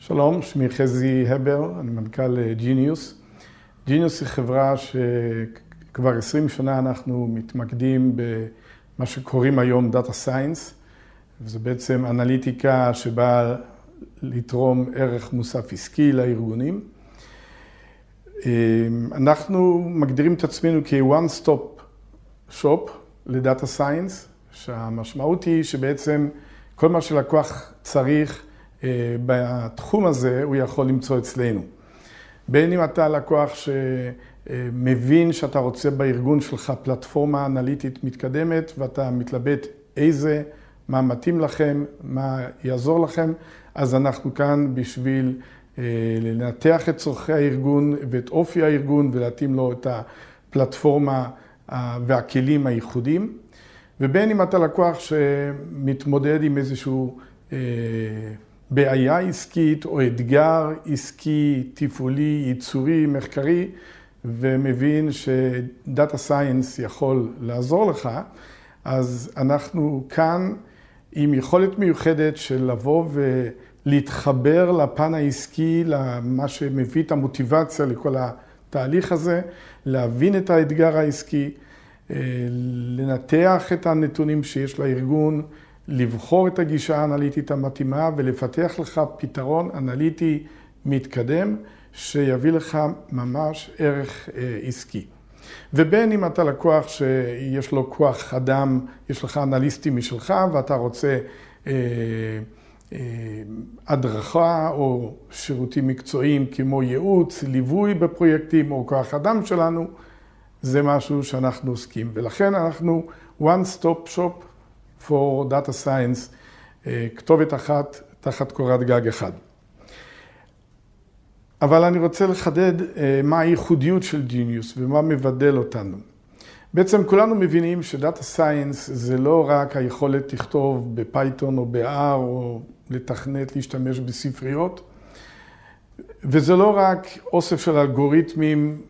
שלום, שמי חזי הבר, אני מנכ"ל ג'יניוס. ג'יניוס היא חברה שכבר 20 שנה אנחנו מתמקדים במה שקוראים היום Data Science, וזה בעצם אנליטיקה שבאה לתרום ערך מוסף עסקי לארגונים. אנחנו מגדירים את עצמנו כ-one stop shop ל data science, שהמשמעות היא שבעצם כל מה שלקוח צריך בתחום הזה, הוא יכול למצוא אצלנו. בין אם אתה לקוח שמבין שאתה רוצה בארגון שלך פלטפורמה אנליטית מתקדמת ואתה מתלבט איזה, מה מתאים לכם, מה יעזור לכם, אז אנחנו כאן בשביל לנתח את צורכי הארגון ואת אופי הארגון ולהתאים לו את הפלטפורמה והכלים הייחודיים. ובין אם אתה לקוח שמתמודד עם איזשהו בעיה עסקית או אתגר עסקי, תפעולי, ייצורי, מחקרי, ומבין שדאטה סיינס יכול לעזור לך, אז אנחנו כאן עם יכולת מיוחדת של לבוא ולהתחבר לפן העסקי, למה שמביא את המוטיבציה לכל התהליך הזה, להבין את האתגר העסקי, לנתח את הנתונים שיש לארגון, לבחור את הגישה האנליטית המתאימה ולפתח לך פתרון אנליטי מתקדם שיביא לך ממש ערך עסקי. ובין אם אתה לקוח שיש לו כוח אדם, יש לך אנליסטים משלך ואתה רוצה הדרכה או שירותים מקצועיים כמו ייעוץ, ליווי בפרויקטים או כוח אדם שלנו, זה משהו שאנחנו עוסקים. ולכן אנחנו one stop shop for data science, כתובת אחת תחת קורת גג אחד. אבל אני רוצה לחדד מה הייחודיות של ג'יניוס ומה מבדל אותנו. בעצם כולנו מבינים ש data science זה לא רק היכולת לכתוב ב Python או ב-R או לתכנת, להשתמש בספריות, וזה לא רק אוסף של אלגוריתמים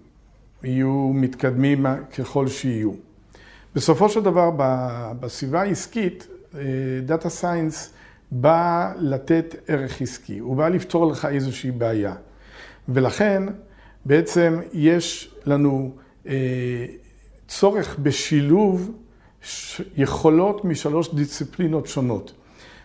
יהיו מתקדמים ככל שיהיו. בסופו של דבר, בסביבה העסקית, דאטה סיינס בא לתת ערך עסקי, הוא בא לפתור לך איזושהי בעיה. ולכן, בעצם יש לנו צורך בשילוב יכולות משלוש דיסציפלינות שונות.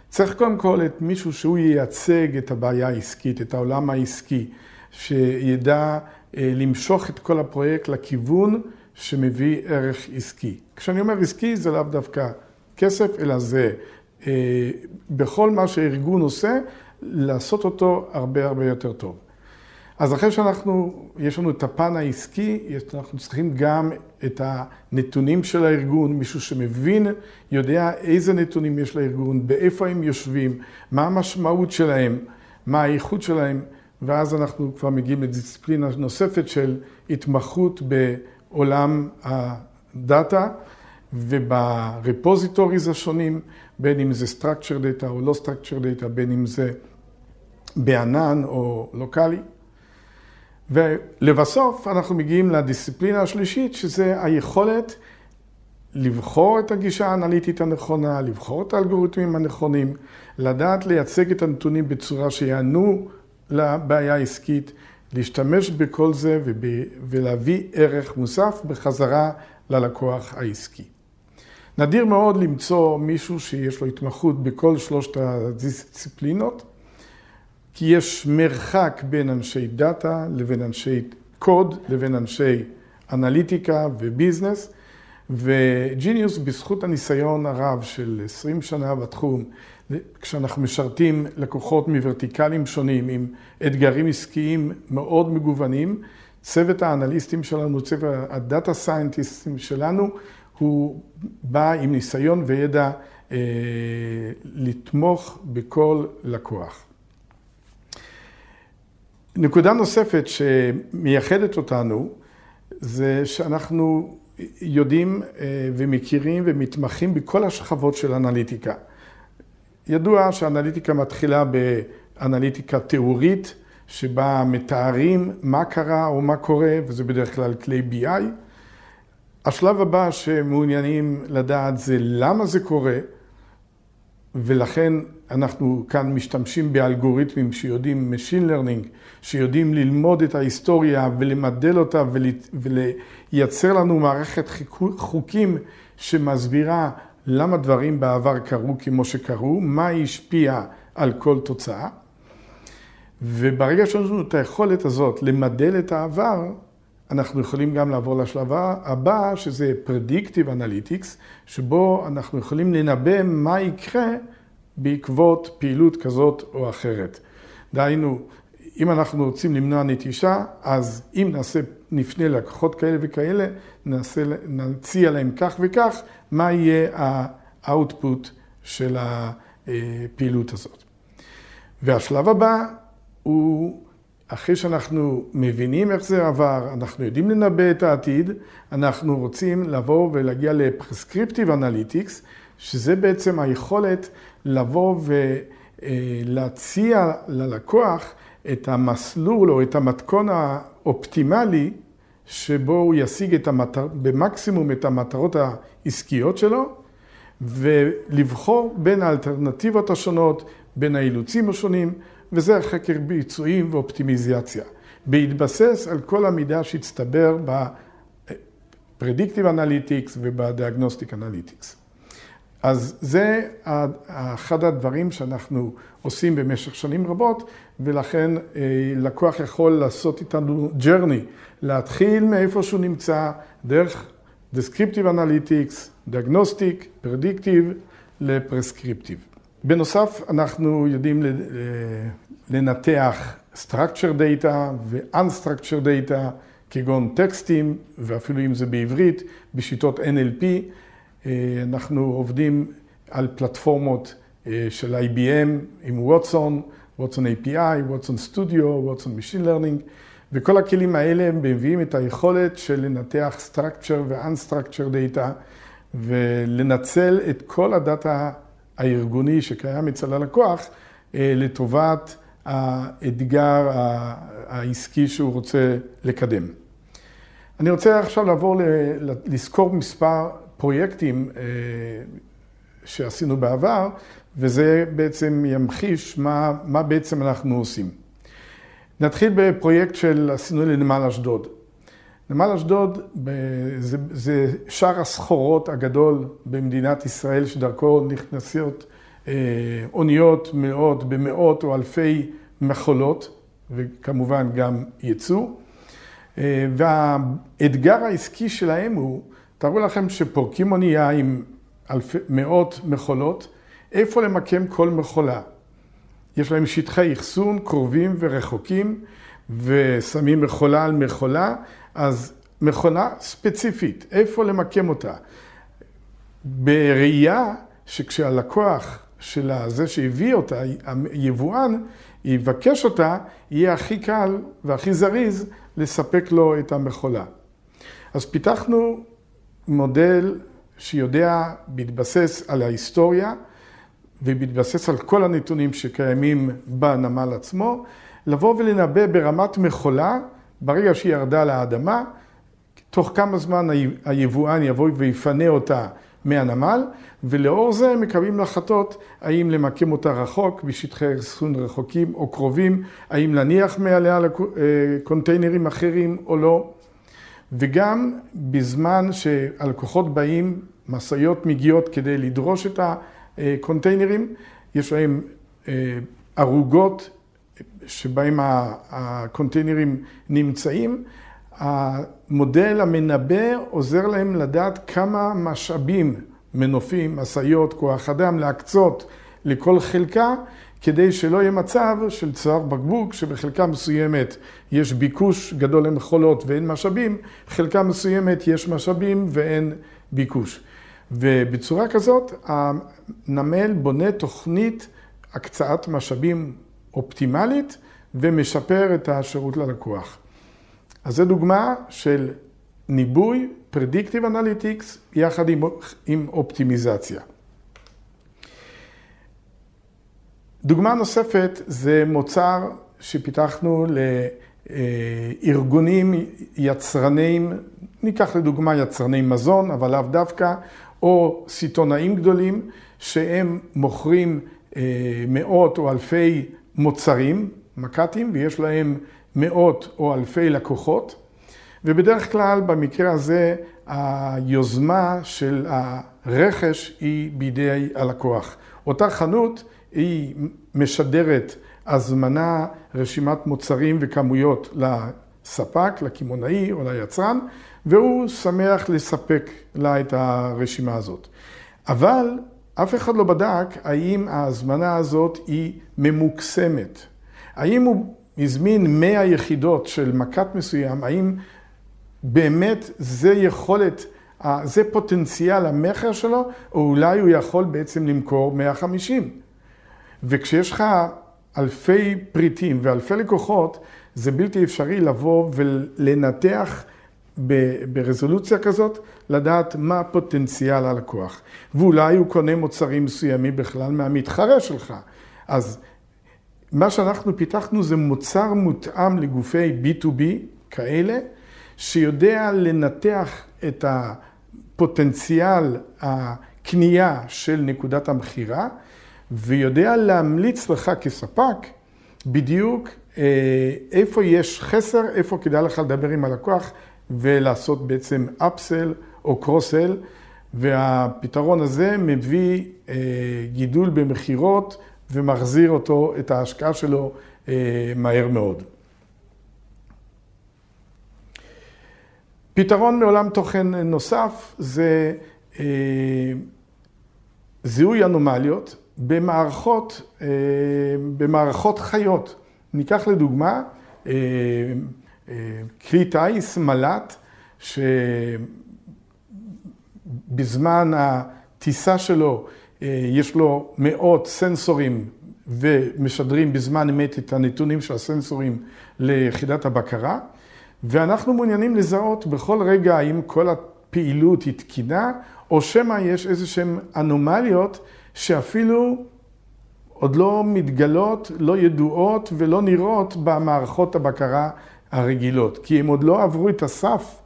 צריך קודם כל את מישהו שהוא ייצג את הבעיה העסקית, את העולם העסקי, שידע למשוך את כל הפרויקט לכיוון שמביא ערך עסקי. כשאני אומר עסקי זה לאו דווקא כסף, אלא זה בכל מה שארגון עושה, לעשות אותו הרבה הרבה יותר טוב. אז אחרי שאנחנו, יש לנו את הפן העסקי, אנחנו צריכים גם את הנתונים של הארגון, מישהו שמבין, יודע איזה נתונים יש לארגון, באיפה הם יושבים, מה המשמעות שלהם, מה האיכות שלהם, ואז אנחנו כבר מגיעים לדיסציפלינה נוספת של התמחות בעולם הדאטה וב repositories השונים, בין אם זה structure data או לא structure data, בין אם זה בענן או לוקאלי. ולבסוף אנחנו מגיעים לדיסציפלינה השלישית, שזה היכולת לבחור את הגישה האנליטית הנכונה, לבחור את האלגוריתמים הנכונים, לדעת לייצג את הנתונים בצורה שיענו לבעיה העסקית, להשתמש בכל זה ולהביא ערך מוסף בחזרה ללקוח העסקי. נדיר מאוד למצוא מישהו שיש לו התמחות בכל שלושת הדיסציפלינות, כי יש מרחק בין אנשי דאטה לבין אנשי קוד, לבין אנשי אנליטיקה וביזנס, וג'יניוס בזכות הניסיון הרב של 20 שנה בתחום, כשאנחנו משרתים לקוחות מוורטיקלים שונים עם אתגרים עסקיים מאוד מגוונים, צוות האנליסטים שלנו, צוות הדאטה סיינטיסטים שלנו, הוא בא עם ניסיון וידע לתמוך בכל לקוח. נקודה נוספת שמייחדת אותנו, זה שאנחנו יודעים ומכירים ומתמחים בכל השכבות של אנליטיקה. ידוע שאנליטיקה מתחילה באנליטיקה תיאורית, שבה מתארים מה קרה או מה קורה, וזה בדרך כלל כלי BI. השלב הבא שמעוניינים לדעת זה למה זה קורה, ולכן אנחנו כאן משתמשים באלגוריתמים שיודעים Machine Learning, שיודעים ללמוד את ההיסטוריה ולמדל אותה ולייצר לנו מערכת חוקים שמסבירה למה דברים בעבר קרו כמו שקרו, מה השפיע על כל תוצאה. וברגע שיש לנו את היכולת הזאת למדל את העבר, אנחנו יכולים גם לעבור לשלב הבא, שזה Predictive Analytics, שבו אנחנו יכולים לנבא מה יקרה בעקבות פעילות כזאת או אחרת. דהיינו, אם אנחנו רוצים למנוע נטישה, אז אם נעשה, נפנה ללקוחות כאלה וכאלה, נעשה, נציע להם כך וכך, מה יהיה האוטפוט של הפעילות הזאת. והשלב הבא הוא, אחרי שאנחנו מבינים איך זה עבר, אנחנו יודעים לנבא את העתיד, אנחנו רוצים לבוא ולהגיע ל prescriptive analytics, שזה בעצם היכולת לבוא ולהציע ללקוח את המסלול או את המתכון האופטימלי שבו הוא ישיג את המטר... במקסימום את המטרות העסקיות שלו ולבחור בין האלטרנטיבות השונות, בין האילוצים השונים, וזה החקר ביצועים ואופטימיזציה. בהתבסס על כל המידע שהצטבר ב-Predictive Analytics וב-Diagnostic Analytics. אז זה אחד הדברים שאנחנו עושים במשך שנים רבות, ולכן אה, לקוח יכול לעשות איתנו journey, להתחיל מאיפה שהוא נמצא, דרך Descriptive Analytics, Diagnostic, Predictive לפרסקריפטיב. בנוסף, אנחנו יודעים לנתח Structure Data ו-Unstructure Data, כגון טקסטים, ואפילו אם זה בעברית, בשיטות NLP. אה, אנחנו עובדים על פלטפורמות אה, של IBM עם ווטסון, ווטסון API, ווטסון סטודיו, ווטסון Machine Learning, וכל הכלים האלה הם מביאים את היכולת של לנתח Structure ו-Unstructure Data ולנצל את כל הדאטה הארגוני שקיים אצל הלקוח אה, לטובת האתגר העסקי שהוא רוצה לקדם. אני רוצה עכשיו לעבור לסקור מספר פרויקטים אה, שעשינו בעבר, וזה בעצם ימחיש מה, מה בעצם אנחנו עושים. נתחיל בפרויקט של עשינו לנמל אשדוד. נמל אשדוד זה, זה שער הסחורות הגדול במדינת ישראל, שדרכו נכנסות אה, אוניות מאות במאות או אלפי מכולות, וכמובן גם ייצוא. אה, והאתגר העסקי שלהם הוא, תארו לכם שפורקים אונייה עם אלפי, מאות מכולות, איפה למקם כל מכולה. יש להם שטחי אחסון קרובים ורחוקים, ושמים מכולה על מכולה, אז מכונה ספציפית, איפה למקם אותה? בראייה שכשהלקוח של זה שהביא אותה, היבואן, יבקש אותה, יהיה הכי קל והכי זריז לספק לו את המכולה. אז פיתחנו מודל שיודע, בהתבסס על ההיסטוריה ובהתבסס על כל הנתונים שקיימים בנמל עצמו, לבוא ולנבא ברמת מכולה ברגע שהיא ירדה לאדמה, תוך כמה זמן היבואן יבוא ויפנה אותה מהנמל, ולאור זה הם מקבלים להחלטות האם למקם אותה רחוק, בשטחי אחסון רחוקים או קרובים, האם להניח מעליה לקונטיינרים אחרים או לא. וגם בזמן שהלקוחות באים, משאיות מגיעות כדי לדרוש את הקונטיינרים, יש להם אה, ערוגות שבהם הקונטיינרים נמצאים, המודל המנבא עוזר להם לדעת כמה משאבים, מנופים, משאיות, כוח אדם, להקצות לכל חלקה, כדי שלא יהיה מצב של צוואר בקבוק, שבחלקה מסוימת יש ביקוש גדול למכולות ואין משאבים, חלקה מסוימת יש משאבים ואין ביקוש. ובצורה כזאת הנמל בונה תוכנית הקצאת משאבים אופטימלית ומשפר את השירות ללקוח. אז זו דוגמה של ניבוי, Predictive Analytics, יחד עם, עם אופטימיזציה. דוגמה נוספת זה מוצר שפיתחנו לארגונים יצרנים, ניקח לדוגמה יצרני מזון, אבל לאו דווקא, או סיטונאים גדולים, שהם מוכרים מאות או אלפי מוצרים, מק"טים, ויש להם מאות או אלפי לקוחות. ובדרך כלל במקרה הזה היוזמה של הרכש היא בידי הלקוח. אותה חנות היא משדרת הזמנה, רשימת מוצרים וכמויות לספק, לקמעונאי או ליצרן, והוא שמח לספק לה את הרשימה הזאת. אבל אף אחד לא בדק האם ההזמנה הזאת היא ממוקסמת. האם הוא הזמין 100 יחידות של מק"ט מסוים, האם באמת זה יכולת, זה פוטנציאל המכר שלו, או אולי הוא יכול בעצם למכור 150. וכשיש לך אלפי פריטים ואלפי לקוחות, זה בלתי אפשרי לבוא ולנתח ברזולוציה כזאת, לדעת מה פוטנציאל הלקוח. ואולי הוא קונה מוצרים מסוימים בכלל מהמתחרה שלך. אז מה שאנחנו פיתחנו זה מוצר מותאם לגופי B2B כאלה, שיודע לנתח את הפוטנציאל הקנייה של נקודת המכירה, ויודע להמליץ לך כספק בדיוק אה, איפה יש חסר, איפה כדאי לך לדבר עם הלקוח ולעשות בעצם אפסל או קרוסל, והפתרון הזה מביא אה, גידול במכירות ומחזיר אותו, את ההשקעה שלו, אה, מהר מאוד. פתרון מעולם תוכן נוסף זה זיהוי אנומליות במערכות, אה, במערכות חיות. ניקח לדוגמה אה, כלי טיס, מל"ט, שבזמן הטיסה שלו יש לו מאות סנסורים ומשדרים בזמן אמת את הנתונים של הסנסורים ליחידת הבקרה. ואנחנו מעוניינים לזהות בכל רגע האם כל הפעילות היא תקינה, או שמא יש איזה שהן אנומליות שאפילו עוד לא מתגלות, לא ידועות ולא נראות במערכות הבקרה הרגילות, כי הם עוד לא עברו את הסף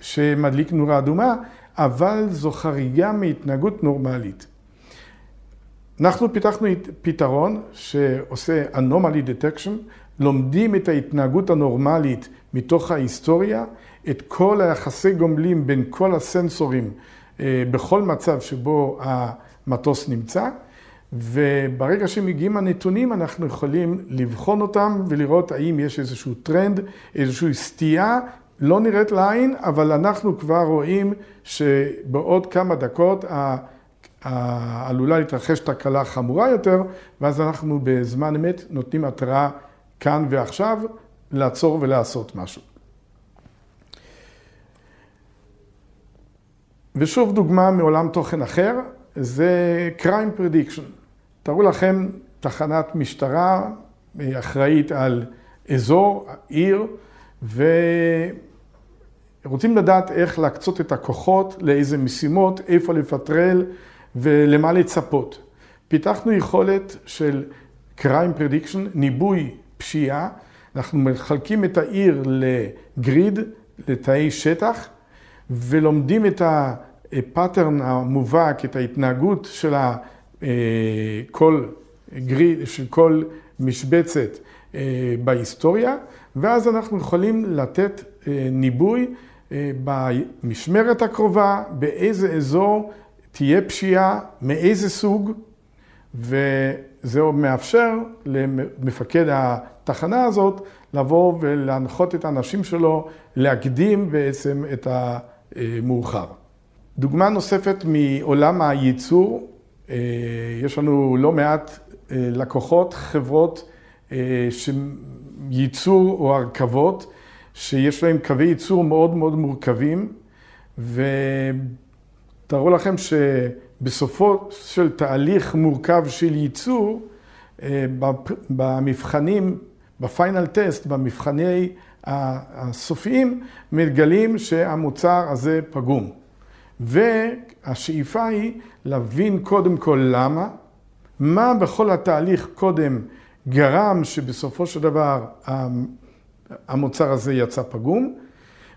שמדליק נורה אדומה, אבל זו חריגה מהתנהגות נורמלית. אנחנו פיתחנו פתרון שעושה anomaly detection, לומדים את ההתנהגות הנורמלית מתוך ההיסטוריה, את כל היחסי גומלים בין כל הסנסורים אה, בכל מצב שבו המטוס נמצא, וברגע שמגיעים הנתונים אנחנו יכולים לבחון אותם ולראות האם יש איזשהו טרנד, איזושהי סטייה, לא נראית לעין, אבל אנחנו כבר רואים שבעוד כמה דקות עלולה להתרחש תקלה חמורה יותר, ואז אנחנו בזמן אמת נותנים התראה כאן ועכשיו, לעצור ולעשות משהו. ושוב דוגמה מעולם תוכן אחר, זה crime prediction. תארו לכם תחנת משטרה אחראית על אזור, עיר, ורוצים לדעת איך להקצות את הכוחות, לאיזה משימות, איפה לפטרל ולמה לצפות. פיתחנו יכולת של crime prediction, ניבוי פשיעה, אנחנו מחלקים את העיר לגריד, לתאי שטח, ולומדים את הפאטרן המובהק, את ההתנהגות של אה, כל גריד, של כל משבצת אה, בהיסטוריה, ואז אנחנו יכולים לתת אה, ניבוי במשמרת הקרובה, באיזה אזור תהיה פשיעה, מאיזה סוג, וזה מאפשר למפקד התחנה הזאת לבוא ולהנחות את האנשים שלו להקדים בעצם את המאוחר. דוגמה נוספת מעולם הייצור, אה, יש לנו לא מעט אה, לקוחות, חברות אה, ייצור או הרכבות, שיש להם קווי ייצור מאוד מאוד מורכבים, ותארו לכם שבסופו של תהליך מורכב של ייצור, במבחנים בפיינל טסט, במבחני הסופיים, מגלים שהמוצר הזה פגום. והשאיפה היא להבין קודם כל למה, מה בכל התהליך קודם גרם שבסופו של דבר המוצר הזה יצא פגום,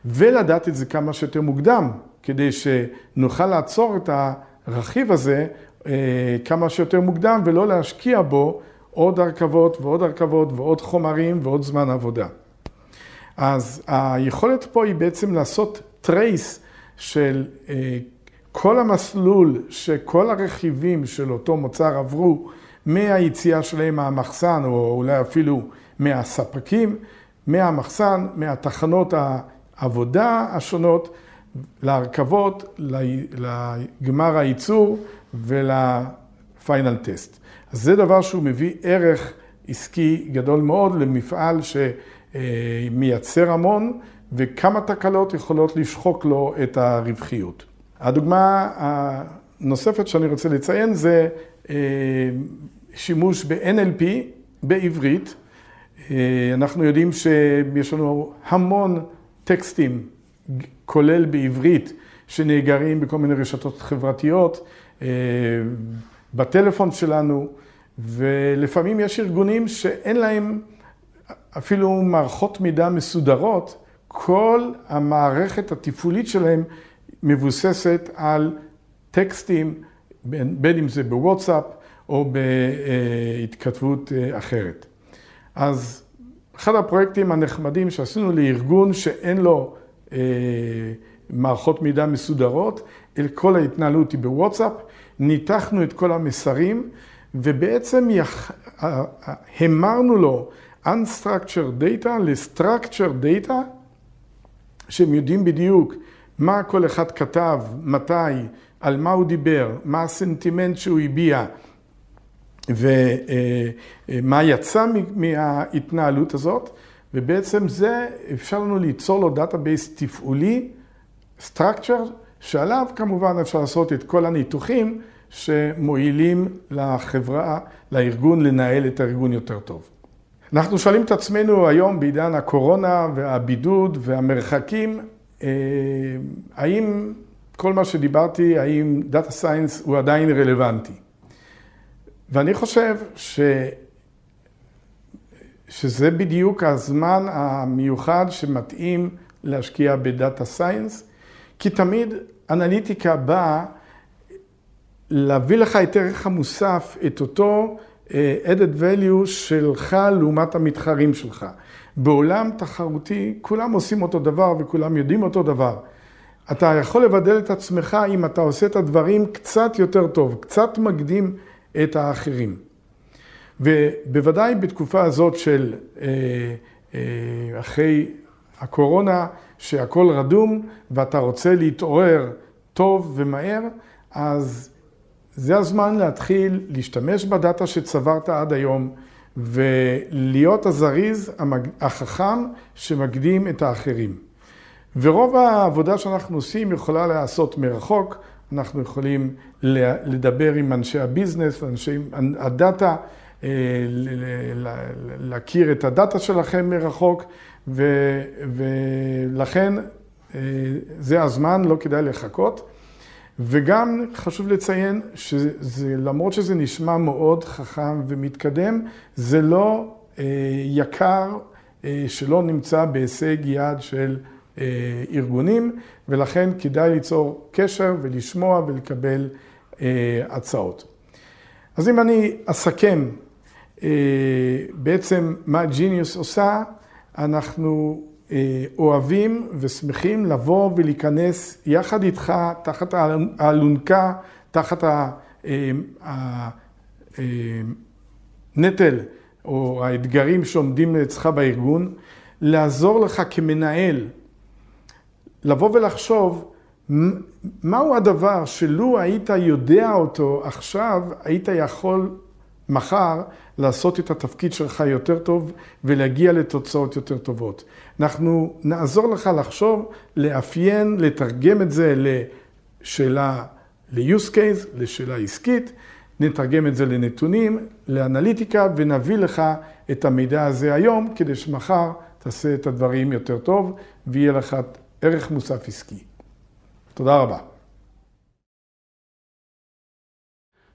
ולדעת את זה כמה שיותר מוקדם, כדי שנוכל לעצור את הרכיב הזה כמה שיותר מוקדם ולא להשקיע בו עוד הרכבות ועוד הרכבות ועוד חומרים ועוד זמן עבודה. אז היכולת פה היא בעצם לעשות trace של כל המסלול שכל הרכיבים של אותו מוצר עברו מהיציאה שלהם מהמחסן, או אולי אפילו מהספקים, מהמחסן, מהתחנות העבודה השונות, להרכבות, לגמר הייצור ולפיינל טסט. אז זה דבר שהוא מביא ערך עסקי גדול מאוד למפעל שמייצר המון, וכמה תקלות יכולות לשחוק לו את הרווחיות. הדוגמה הנוספת שאני רוצה לציין זה אה, שימוש ב-NLP בעברית. אה, אנחנו יודעים שיש לנו המון טקסטים, כולל בעברית, שנאגרים בכל מיני רשתות חברתיות, אה, בטלפון שלנו, ולפעמים יש ארגונים שאין להם אפילו מערכות מידע מסודרות, כל המערכת התפעולית שלהם מבוססת על טקסטים, בין, בין אם זה בוואטסאפ או בהתכתבות אה, אחרת. אז אחד הפרויקטים הנחמדים שעשינו לארגון שאין לו אה, מערכות מידע מסודרות, אל כל ההתנהלות היא בוואטסאפ, ניתחנו את כל המסרים ובעצם יח... המרנו לו Unstructured Data ל-Structured Data, שהם יודעים בדיוק מה כל אחד כתב, מתי, על מה הוא דיבר, מה הסנטימנט שהוא הביע ומה יצא מההתנהלות הזאת, ובעצם זה אפשר לנו ליצור לו database תפעולי, structure, שעליו כמובן אפשר לעשות את כל הניתוחים שמועילים לחברה, לארגון, לנהל את הארגון יותר טוב. אנחנו שואלים את עצמנו היום בעידן הקורונה והבידוד והמרחקים, אה, האם כל מה שדיברתי, האם Data Science הוא עדיין רלוונטי? ואני חושב ש... שזה בדיוק הזמן המיוחד שמתאים להשקיע בדאטה סיינס, כי תמיד אנליטיקה באה להביא לך את ערך המוסף, את אותו added value שלך לעומת המתחרים שלך. בעולם תחרותי כולם עושים אותו דבר וכולם יודעים אותו דבר. אתה יכול לבדל את עצמך אם אתה עושה את הדברים קצת יותר טוב, קצת מקדים את האחרים. ובוודאי בתקופה הזאת של אה, אה, אחרי הקורונה, שהכל רדום ואתה רוצה להתעורר טוב ומהר, אז זה הזמן להתחיל להשתמש בדאטה שצברת עד היום ולהיות הזריז, החכם, שמקדים את האחרים. ורוב העבודה שאנחנו עושים יכולה להיעשות מרחוק, אנחנו יכולים לדבר עם אנשי הביזנס, אנשי הדאטה, אה, להכיר את הדאטה שלכם מרחוק, ולכן אה, זה הזמן, לא כדאי לחכות. וגם חשוב לציין שלמרות שזה נשמע מאוד חכם ומתקדם, זה לא אה, יקר שלא נמצא בהישג יד של אה, ארגונים, ולכן כדאי ליצור קשר ולשמוע ולקבל אה, הצעות. אז אם אני אסכם אה, בעצם מה ג'יניוס עושה, אנחנו אוהבים ושמחים לבוא ולהיכנס יחד איתך תחת האלונקה, תחת הנטל או האתגרים שעומדים אצלך בארגון, לעזור לך כמנהל לבוא ולחשוב מהו הדבר שלו היית יודע אותו עכשיו, היית יכול מחר לעשות את התפקיד שלך יותר טוב ולהגיע לתוצאות יותר טובות. אנחנו נעזור לך לחשוב, לאפיין, לתרגם את זה לשאלה, ל-use case, לשאלה עסקית, נתרגם את זה לנתונים, לאנליטיקה ונביא לך את המידע הזה היום כדי שמחר תעשה את הדברים יותר טוב ויהיה לך ערך מוסף עסקי. תודה רבה.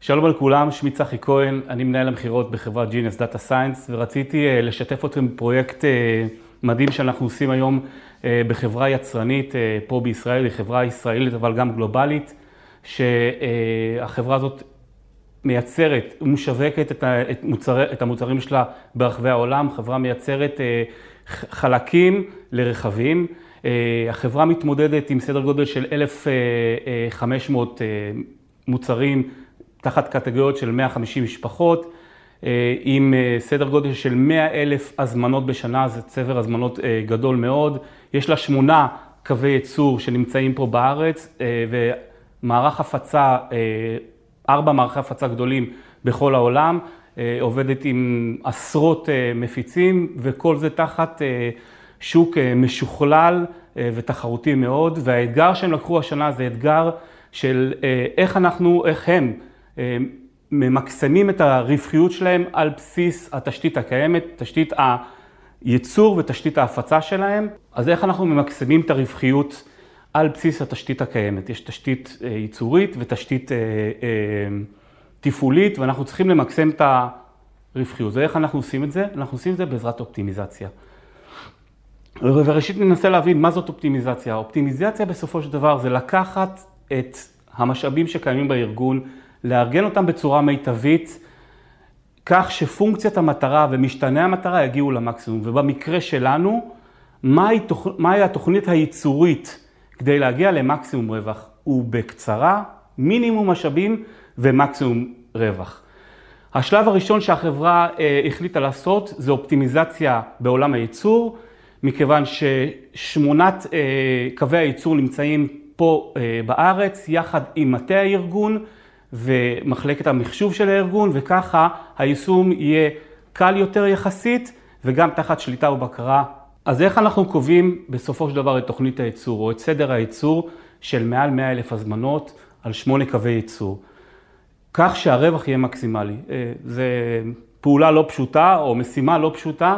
שלום לכולם, שמי צחי כהן, אני מנהל המכירות בחברת ג'יניוס data science, ורציתי אה, לשתף אתכם בפרויקט אה, מדהים שאנחנו עושים היום אה, בחברה יצרנית פה בישראל, היא חברה ישראלית אבל גם גלובלית, שהחברה הזאת מייצרת, משווקת את, את, מוצרי, את המוצרים שלה ברחבי העולם, חברה מייצרת חלקים לרכבים. החברה מתמודדת עם סדר גודל של 1,500 אה, מוצרים תחת קטגוריות של 150 משפחות, עם סדר גודל של 100 אלף הזמנות בשנה, זה צבר הזמנות גדול מאוד. יש לה שמונה קווי ייצור שנמצאים פה בארץ, ומערך הפצה ארבע מערכי הפצה גדולים בכל העולם, אה, עובדת עם עשרות אה, מפיצים, וכל זה תחת אה, שוק משוכלל ותחרותי מאוד, והאתגר שהם לקחו השנה זה אתגר של איך אנחנו, איך הם ממקסמים את הרווחיות שלהם על בסיס התשתית הקיימת, תשתית הייצור ותשתית ההפצה שלהם. אז איך אנחנו ממקסמים את הרווחיות על בסיס התשתית הקיימת. יש תשתית אה, ייצורית ותשתית אה, אה, תפעולית, ואנחנו צריכים למקסם את הרווחיות. ואיך אנחנו עושים את זה? אנחנו עושים את זה בעזרת אופטימיזציה. וראשית ננסה להבין מה זאת אופטימיזציה. אופטימיזציה בסופו של דבר זה לקחת את המשאבים שקיימים בארגון, לארגן אותם בצורה מיטבית, כך שפונקציית המטרה ומשתנה המטרה יגיעו למקסימום. ובמקרה שלנו, מהי, תוכ... מהי התוכנית הייצורית כדי להגיע למקסימום רווח, ובקצרה, מינימום משאבים ומקסימום רווח. השלב הראשון שהחברה אה, החליטה לעשות זה אופטימיזציה בעולם הייצור, מכיוון ששמונת אה, קווי הייצור נמצאים פה אה, בארץ, יחד עם מטה הארגון ומחלקת המחשוב של הארגון, וככה היישום יהיה קל יותר יחסית וגם תחת שליטה ובקרה אז איך אנחנו קובעים בסופו של דבר את תוכנית הייצור או את סדר הייצור של מעל 100 אלף הזמנות על שמונה קווי ייצור, כך שהרווח יהיה מקסימלי. אה, זו פעולה לא פשוטה או משימה לא פשוטה,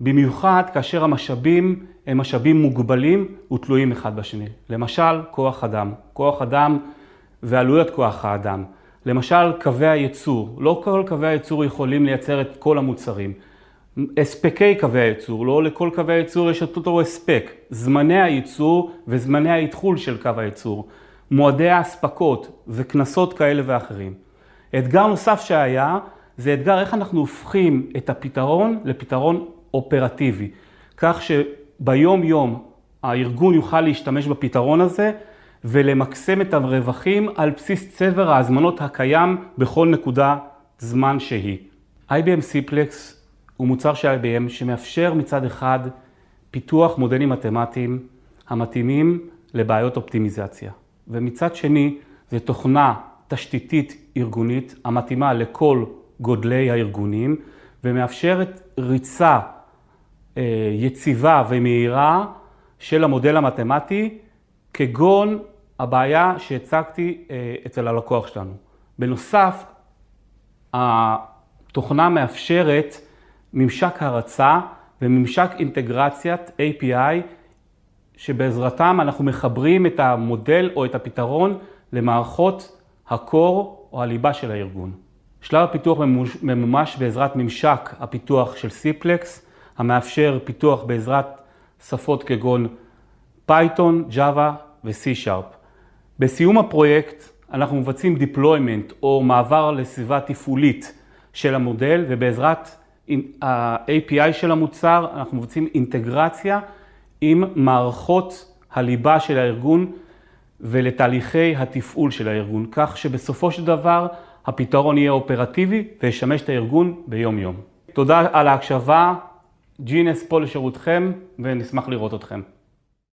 במיוחד כאשר המשאבים הם משאבים מוגבלים ותלויים אחד בשני. למשל, כוח אדם, כוח אדם ועלויות כוח האדם. למשל, קווי הייצור, לא כל קווי הייצור יכולים לייצר את כל המוצרים. הספקי קווי הייצור, לא לכל קווי הייצור יש את אותו הספק, זמני הייצור וזמני האתחול של קו הייצור, מועדי האספקות וקנסות כאלה ואחרים. אתגר נוסף שהיה, זה אתגר איך אנחנו הופכים את הפתרון לפתרון אופרטיבי, כך שביום יום הארגון יוכל להשתמש בפתרון הזה ולמקסם את הרווחים על בסיס צבר ההזמנות הקיים בכל נקודה זמן שהיא. IBM סיפלקס הוא מוצר של IBM שמאפשר מצד אחד פיתוח מודלים מתמטיים המתאימים לבעיות אופטימיזציה. ומצד שני, זו תוכנה תשתיתית ארגונית המתאימה לכל גודלי הארגונים ומאפשרת ריצה אה, יציבה ומהירה של המודל המתמטי כגון הבעיה שהצגתי אה, אצל הלקוח שלנו. בנוסף, התוכנה מאפשרת ממשק הרצה וממשק אינטגרציית API שבעזרתם אנחנו מחברים את המודל או את הפתרון למערכות הקור או הליבה של הארגון. שלב הפיתוח ממומש בעזרת ממשק הפיתוח של CPLEX, המאפשר פיתוח בעזרת שפות כגון Python, Java ו-C-Sharp. בסיום הפרויקט אנחנו מבצעים deployment או מעבר לסביבה תפעולית של המודל ובעזרת ה-API של המוצר, אנחנו מבצעים אינטגרציה עם מערכות הליבה של הארגון ולתהליכי התפעול של הארגון, כך שבסופו של דבר הפתרון יהיה אופרטיבי וישמש את הארגון ביום יום. תודה על ההקשבה, ג'ינס פה לשירותכם ונשמח לראות אתכם.